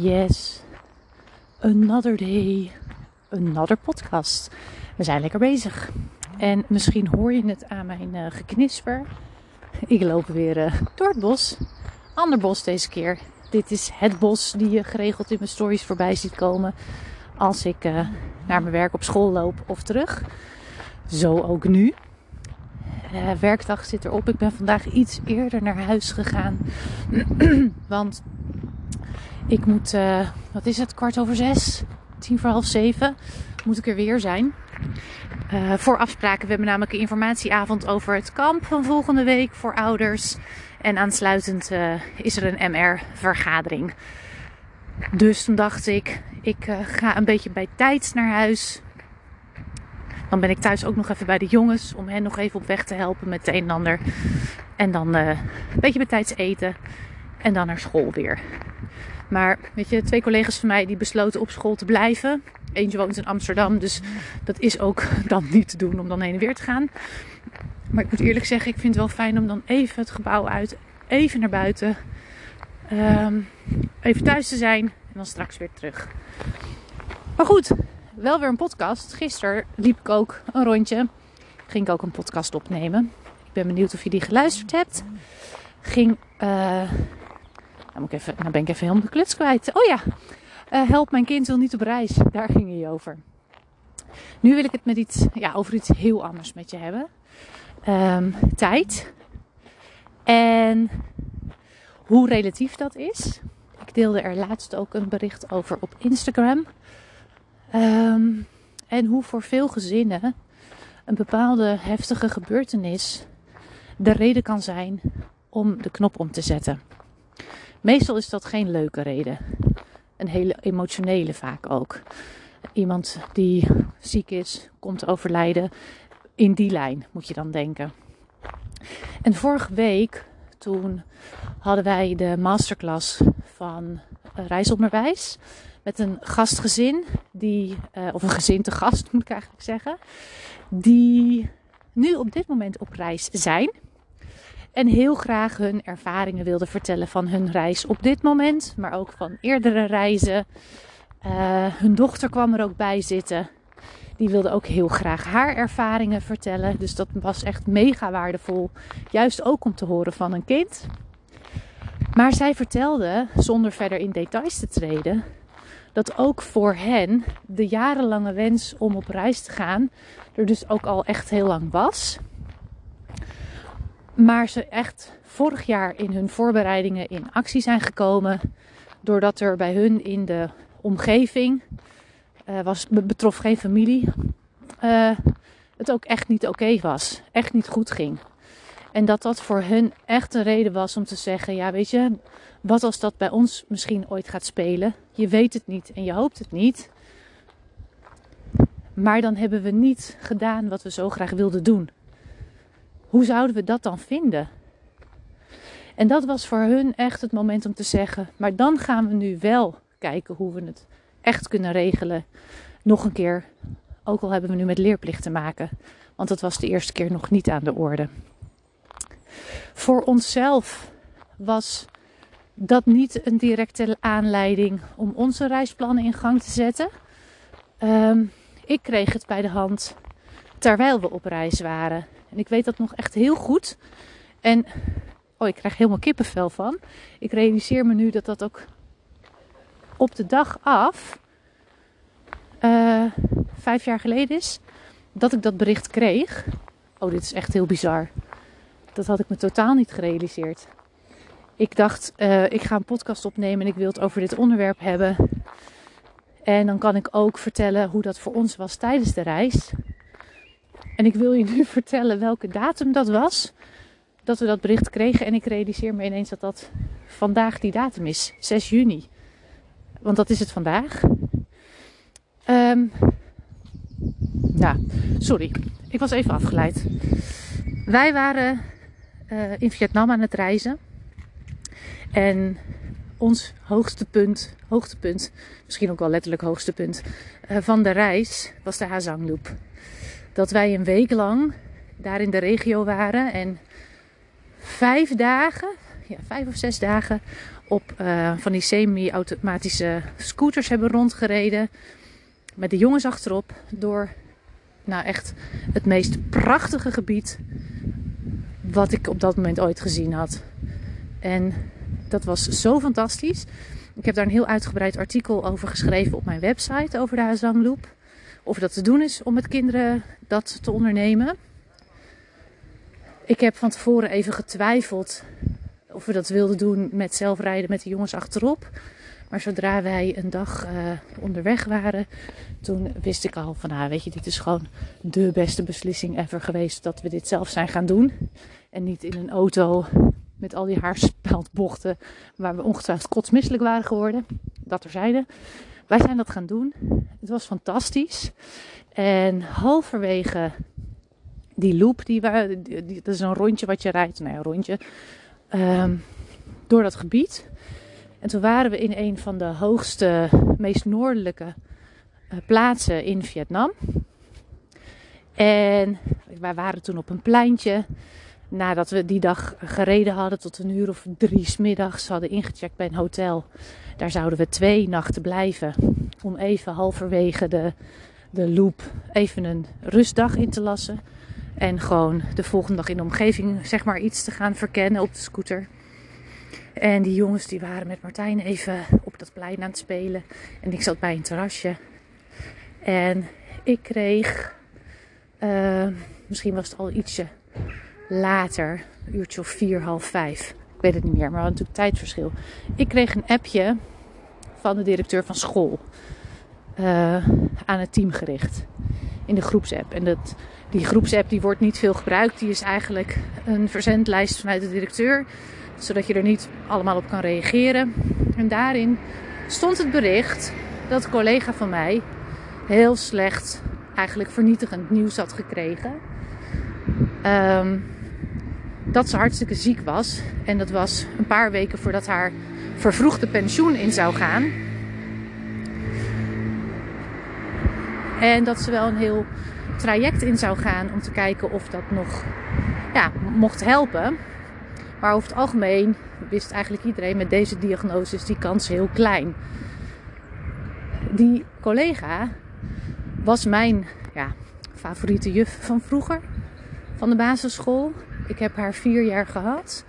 Yes, another day, another podcast. We zijn lekker bezig. En misschien hoor je het aan mijn uh, geknisper. Ik loop weer uh, door het bos. Ander bos deze keer. Dit is het bos die je geregeld in mijn stories voorbij ziet komen. Als ik uh, naar mijn werk op school loop of terug. Zo ook nu. Uh, werkdag zit erop. Ik ben vandaag iets eerder naar huis gegaan. Want ik moet, uh, wat is het, kwart over zes, tien voor half zeven, moet ik er weer zijn. Uh, voor afspraken. We hebben namelijk een informatieavond over het kamp van volgende week voor ouders. En aansluitend uh, is er een MR-vergadering. Dus toen dacht ik, ik ga een beetje bij tijd naar huis. Dan ben ik thuis ook nog even bij de jongens om hen nog even op weg te helpen met het een en ander. En dan een beetje bij tijds eten. En dan naar school weer. Maar weet je, twee collega's van mij die besloten op school te blijven. Eentje woont in Amsterdam, dus dat is ook dan niet te doen om dan heen en weer te gaan. Maar ik moet eerlijk zeggen, ik vind het wel fijn om dan even het gebouw uit, even naar buiten. Um, even thuis te zijn en dan straks weer terug. Maar goed, wel weer een podcast. Gisteren liep ik ook een rondje. Ging ik ook een podcast opnemen. Ik ben benieuwd of je die geluisterd hebt. Ging... Uh, nou, moet ik even, nou ben ik even helemaal de kluts kwijt. Oh ja, uh, help mijn kind wil niet op reis. Daar ging hij over. Nu wil ik het met iets, ja, over iets heel anders met je hebben. Um, tijd. En hoe relatief dat is. Ik deelde er laatst ook een bericht over op Instagram. Um, en hoe voor veel gezinnen een bepaalde heftige gebeurtenis de reden kan zijn om de knop om te zetten. Meestal is dat geen leuke reden. Een hele emotionele vaak ook. Iemand die ziek is, komt overlijden. In die lijn moet je dan denken. En vorige week, toen hadden wij de masterclass van reisonderwijs. Met een gastgezin, die, uh, of een gezin te gast moet ik eigenlijk zeggen. Die nu op dit moment op reis zijn. En heel graag hun ervaringen wilden vertellen van hun reis op dit moment, maar ook van eerdere reizen. Uh, hun dochter kwam er ook bij zitten. Die wilde ook heel graag haar ervaringen vertellen. Dus dat was echt mega waardevol. Juist ook om te horen van een kind. Maar zij vertelde, zonder verder in details te treden, dat ook voor hen de jarenlange wens om op reis te gaan er dus ook al echt heel lang was. Maar ze echt vorig jaar in hun voorbereidingen in actie zijn gekomen. Doordat er bij hun in de omgeving, uh, was, betrof geen familie, uh, het ook echt niet oké was. Echt niet goed ging. En dat dat voor hun echt een reden was om te zeggen: ja, weet je, wat als dat bij ons misschien ooit gaat spelen? Je weet het niet en je hoopt het niet. Maar dan hebben we niet gedaan wat we zo graag wilden doen. Hoe zouden we dat dan vinden? En dat was voor hun echt het moment om te zeggen: maar dan gaan we nu wel kijken hoe we het echt kunnen regelen. Nog een keer, ook al hebben we nu met leerplicht te maken, want dat was de eerste keer nog niet aan de orde. Voor onszelf was dat niet een directe aanleiding om onze reisplannen in gang te zetten. Um, ik kreeg het bij de hand terwijl we op reis waren. En ik weet dat nog echt heel goed. En oh, ik krijg helemaal kippenvel van. Ik realiseer me nu dat dat ook op de dag af, uh, vijf jaar geleden is, dat ik dat bericht kreeg. Oh, dit is echt heel bizar. Dat had ik me totaal niet gerealiseerd. Ik dacht, uh, ik ga een podcast opnemen en ik wil het over dit onderwerp hebben. En dan kan ik ook vertellen hoe dat voor ons was tijdens de reis. En ik wil je nu vertellen welke datum dat was. Dat we dat bericht kregen. En ik realiseer me ineens dat dat vandaag die datum is. 6 juni. Want dat is het vandaag. Um, nou, sorry. Ik was even afgeleid. Wij waren uh, in Vietnam aan het reizen. En ons hoogste punt, hoogtepunt, misschien ook wel letterlijk hoogste punt uh, van de reis was de Ha Giang Loop dat wij een week lang daar in de regio waren en vijf dagen, ja, vijf of zes dagen op uh, van die semi-automatische scooters hebben rondgereden. Met de jongens achterop door nou echt het meest prachtige gebied wat ik op dat moment ooit gezien had. En dat was zo fantastisch. Ik heb daar een heel uitgebreid artikel over geschreven op mijn website over de Hazangloop. Of dat te doen is om met kinderen dat te ondernemen. Ik heb van tevoren even getwijfeld of we dat wilden doen met zelfrijden met de jongens achterop. Maar zodra wij een dag uh, onderweg waren, toen wist ik al van, ah, weet je, dit is gewoon de beste beslissing ever geweest dat we dit zelf zijn gaan doen. En niet in een auto met al die haarspeldbochten waar we ongetwijfeld kotsmisselijk waren geworden. Dat er zeiden. Wij zijn dat gaan doen. Het was fantastisch. En halverwege die loop, die, die, dat is een rondje wat je rijdt. Nou ja, een rondje. Um, door dat gebied. En toen waren we in een van de hoogste, meest noordelijke uh, plaatsen in Vietnam. En wij waren toen op een pleintje. Nadat we die dag gereden hadden tot een uur of drie smiddags hadden ingecheckt bij een hotel. Daar zouden we twee nachten blijven. Om even halverwege de, de loop even een rustdag in te lassen. En gewoon de volgende dag in de omgeving zeg maar iets te gaan verkennen op de scooter. En die jongens die waren met Martijn even op dat plein aan het spelen. En ik zat bij een terrasje. En ik kreeg, uh, misschien was het al ietsje later, een uurtje of vier, half vijf. Ik weet het niet meer, maar we natuurlijk tijdverschil. Ik kreeg een appje van de directeur van school. Uh, aan het team gericht. In de groepsapp. En dat, die groepsapp die wordt niet veel gebruikt. Die is eigenlijk een verzendlijst vanuit de directeur. Zodat je er niet allemaal op kan reageren. En daarin stond het bericht dat een collega van mij heel slecht, eigenlijk vernietigend nieuws had gekregen. Um, dat ze hartstikke ziek was. En dat was een paar weken voordat haar vervroegde pensioen in zou gaan. En dat ze wel een heel traject in zou gaan om te kijken of dat nog ja, mocht helpen. Maar over het algemeen wist eigenlijk iedereen met deze diagnose is die kans heel klein. Die collega was mijn ja, favoriete juf van vroeger, van de basisschool. Ik heb haar vier jaar gehad.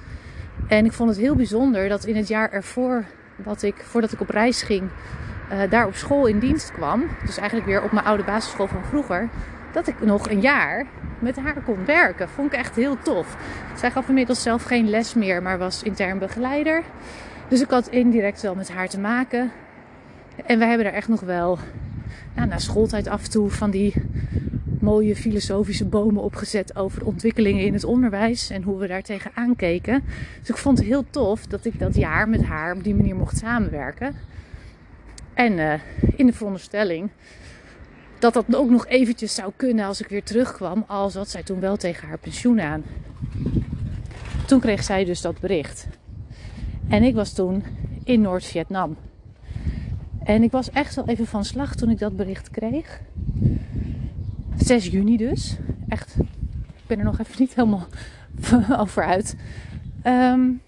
En ik vond het heel bijzonder dat in het jaar ervoor, wat ik, voordat ik op reis ging, uh, daar op school in dienst kwam. Dus eigenlijk weer op mijn oude basisschool van vroeger. Dat ik nog een jaar met haar kon werken. Vond ik echt heel tof. Zij gaf inmiddels zelf geen les meer, maar was intern begeleider. Dus ik had indirect wel met haar te maken. En we hebben er echt nog wel nou, na schooltijd af en toe van die mooie filosofische bomen opgezet over ontwikkelingen in het onderwijs en hoe we daar tegenaan keken. Dus ik vond het heel tof dat ik dat jaar met haar op die manier mocht samenwerken. En uh, in de veronderstelling dat dat ook nog eventjes zou kunnen als ik weer terugkwam, al zat zij toen wel tegen haar pensioen aan. Toen kreeg zij dus dat bericht. En ik was toen in Noord-Vietnam. En ik was echt wel even van slag toen ik dat bericht kreeg. 6 juni dus. Echt, ik ben er nog even niet helemaal over uit. Um,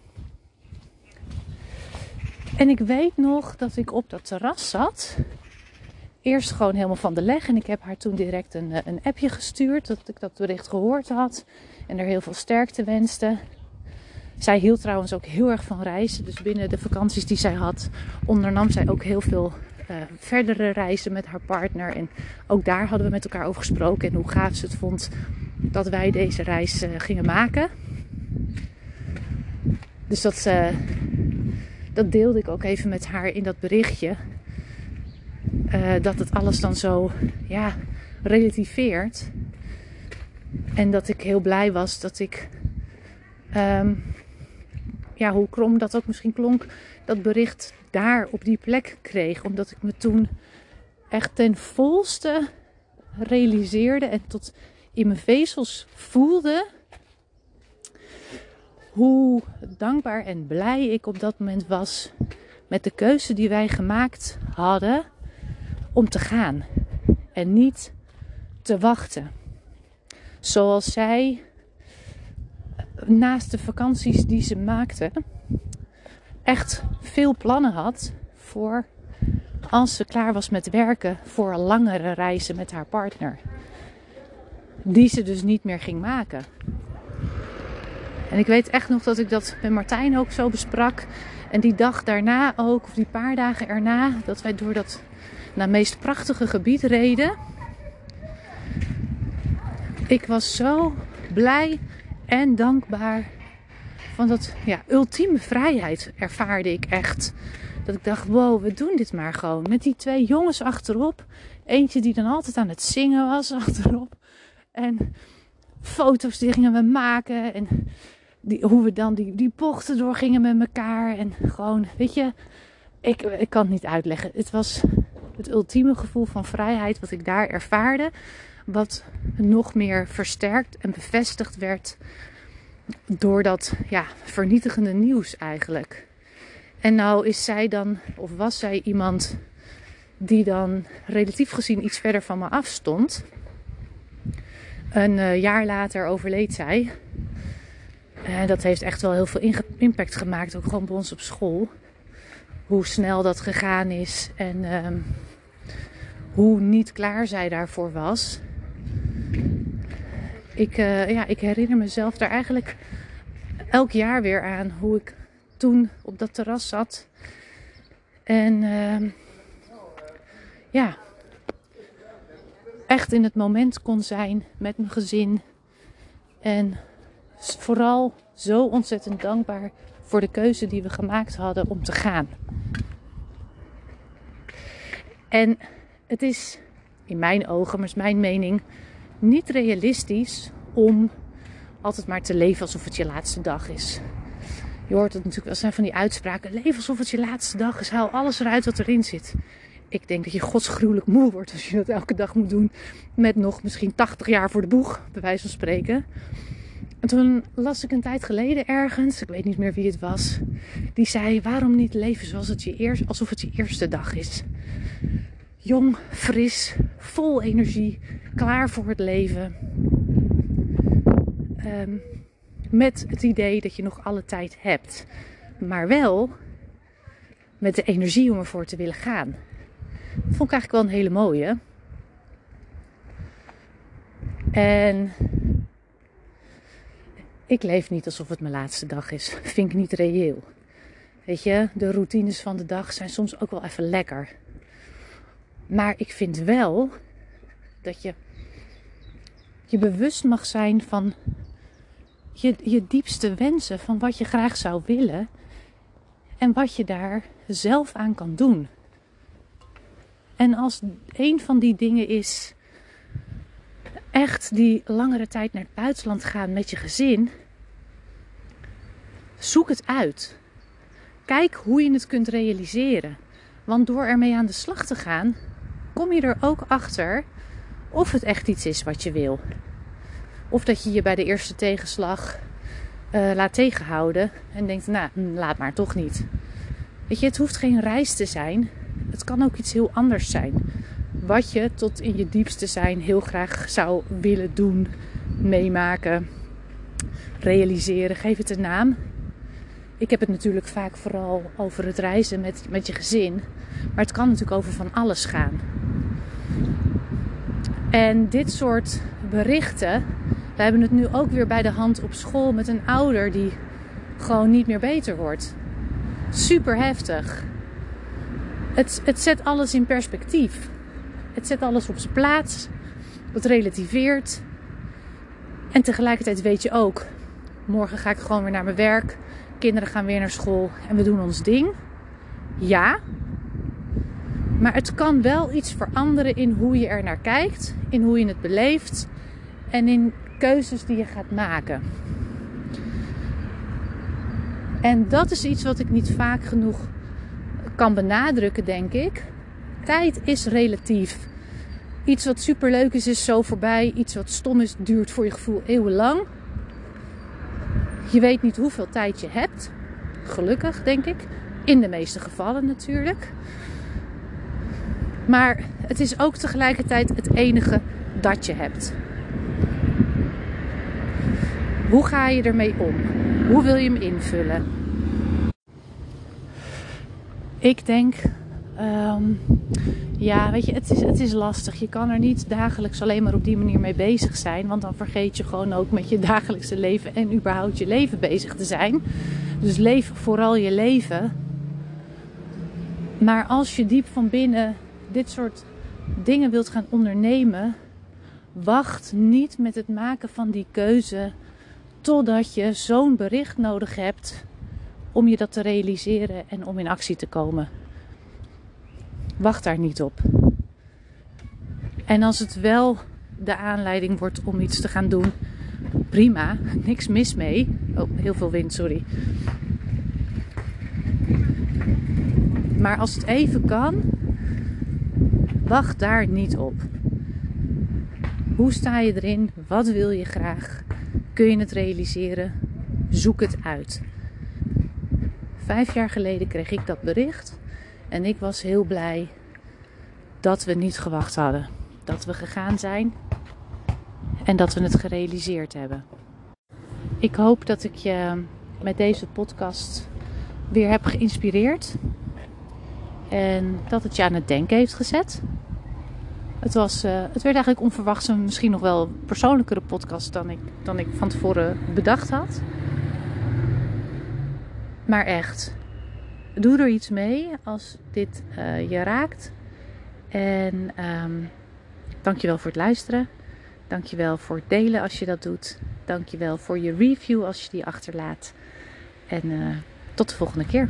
en ik weet nog dat ik op dat terras zat. Eerst gewoon helemaal van de leg. En ik heb haar toen direct een, een appje gestuurd. Dat ik dat bericht gehoord had. En er heel veel sterkte wenste. Zij hield trouwens ook heel erg van reizen. Dus binnen de vakanties die zij had, ondernam zij ook heel veel verdere reizen met haar partner. En ook daar hadden we met elkaar over gesproken. En hoe gaaf ze het vond dat wij deze reis uh, gingen maken. Dus dat, uh, dat deelde ik ook even met haar in dat berichtje. dat het alles dan zo ja, relativeert. En dat ik heel blij was dat ik. Um, ja, hoe krom dat ook misschien klonk, dat bericht daar op die plek kreeg. Omdat ik me toen echt ten volste realiseerde en tot in mijn vezels voelde hoe dankbaar en blij ik op dat moment was met de keuze die wij gemaakt hadden om te gaan en niet te wachten. Zoals zij naast de vakanties die ze maakte, echt veel plannen had voor als ze klaar was met werken voor langere reizen met haar partner. Die ze dus niet meer ging maken. En ik weet echt nog dat ik dat met Martijn ook zo besprak. En die dag daarna ook, of die paar dagen erna, dat wij door dat nou, meest prachtige gebied reden. Ik was zo blij en dankbaar van dat ja, ultieme vrijheid ervaarde ik echt. Dat ik dacht, wow, we doen dit maar gewoon. Met die twee jongens achterop. Eentje die dan altijd aan het zingen was achterop. En foto's die gingen we maken. En die, hoe we dan die, die bochten doorgingen met elkaar. En gewoon, weet je, ik, ik kan het niet uitleggen. Het was het ultieme gevoel van vrijheid wat ik daar ervaarde. Wat nog meer versterkt en bevestigd werd door dat ja, vernietigende nieuws eigenlijk. En nou is zij dan, of was zij iemand die dan relatief gezien iets verder van me afstond. Een uh, jaar later overleed zij. En dat heeft echt wel heel veel impact gemaakt, ook gewoon bij ons op school. Hoe snel dat gegaan is en uh, hoe niet klaar zij daarvoor was. Ik, uh, ja, ik herinner mezelf daar eigenlijk elk jaar weer aan hoe ik toen op dat terras zat. En uh, ja, echt in het moment kon zijn met mijn gezin. En vooral zo ontzettend dankbaar voor de keuze die we gemaakt hadden om te gaan. En het is in mijn ogen, maar is mijn mening, niet realistisch om altijd maar te leven alsof het je laatste dag is. Je hoort het natuurlijk wel zijn van die uitspraken. Leef alsof het je laatste dag is. Haal alles eruit wat erin zit. Ik denk dat je godsgruwelijk moe wordt als je dat elke dag moet doen. Met nog misschien 80 jaar voor de boeg, bij wijze van spreken. En toen las ik een tijd geleden ergens, ik weet niet meer wie het was, die zei: Waarom niet leven zoals het je eerst, alsof het je eerste dag is? Jong, fris, vol energie, klaar voor het leven. Um, met het idee dat je nog alle tijd hebt. Maar wel met de energie om ervoor te willen gaan. Dat vond ik eigenlijk wel een hele mooie. En ik leef niet alsof het mijn laatste dag is. Vind ik niet reëel. Weet je, de routines van de dag zijn soms ook wel even lekker. Maar ik vind wel dat je je bewust mag zijn van je, je diepste wensen van wat je graag zou willen en wat je daar zelf aan kan doen. En als een van die dingen is echt die langere tijd naar het buitenland gaan met je gezin, zoek het uit. Kijk hoe je het kunt realiseren. Want door ermee aan de slag te gaan, kom je er ook achter of het echt iets is wat je wil. Of dat je je bij de eerste tegenslag uh, laat tegenhouden en denkt, nou, hm, laat maar toch niet. Weet je, het hoeft geen reis te zijn. Het kan ook iets heel anders zijn. Wat je tot in je diepste zijn heel graag zou willen doen, meemaken, realiseren. Geef het een naam. Ik heb het natuurlijk vaak vooral over het reizen met, met je gezin. Maar het kan natuurlijk over van alles gaan. En dit soort berichten we hebben het nu ook weer bij de hand op school met een ouder die gewoon niet meer beter wordt. Super heftig. Het, het zet alles in perspectief. Het zet alles op zijn plaats. Het relativeert. En tegelijkertijd weet je ook, morgen ga ik gewoon weer naar mijn werk. Kinderen gaan weer naar school en we doen ons ding. Ja. Maar het kan wel iets veranderen in hoe je er naar kijkt, in hoe je het beleeft en in keuzes die je gaat maken. En dat is iets wat ik niet vaak genoeg kan benadrukken, denk ik. Tijd is relatief. Iets wat superleuk is, is zo voorbij. Iets wat stom is, duurt voor je gevoel eeuwenlang. Je weet niet hoeveel tijd je hebt. Gelukkig, denk ik. In de meeste gevallen natuurlijk. Maar het is ook tegelijkertijd het enige dat je hebt. Hoe ga je ermee om? Hoe wil je hem invullen? Ik denk, ehm, ja, weet je, het is, het is lastig. Je kan er niet dagelijks alleen maar op die manier mee bezig zijn. Want dan vergeet je gewoon ook met je dagelijkse leven en überhaupt je leven bezig te zijn. Dus leef vooral je leven. Maar als je diep van binnen dit soort dingen wilt gaan ondernemen, wacht niet met het maken van die keuze totdat je zo'n bericht nodig hebt om je dat te realiseren en om in actie te komen. Wacht daar niet op. En als het wel de aanleiding wordt om iets te gaan doen, prima, niks mis mee. Oh, heel veel wind, sorry. Maar als het even kan, wacht daar niet op. Hoe sta je erin? Wat wil je graag? Kun je het realiseren? Zoek het uit. Vijf jaar geleden kreeg ik dat bericht en ik was heel blij dat we niet gewacht hadden. Dat we gegaan zijn en dat we het gerealiseerd hebben. Ik hoop dat ik je met deze podcast weer heb geïnspireerd. En dat het je aan het denken heeft gezet. Het, was, uh, het werd eigenlijk onverwachts een misschien nog wel persoonlijkere podcast dan ik, dan ik van tevoren bedacht had. Maar echt, doe er iets mee als dit uh, je raakt. En um, dankjewel voor het luisteren. Dankjewel voor het delen als je dat doet. Dankjewel voor je review als je die achterlaat. En uh, tot de volgende keer.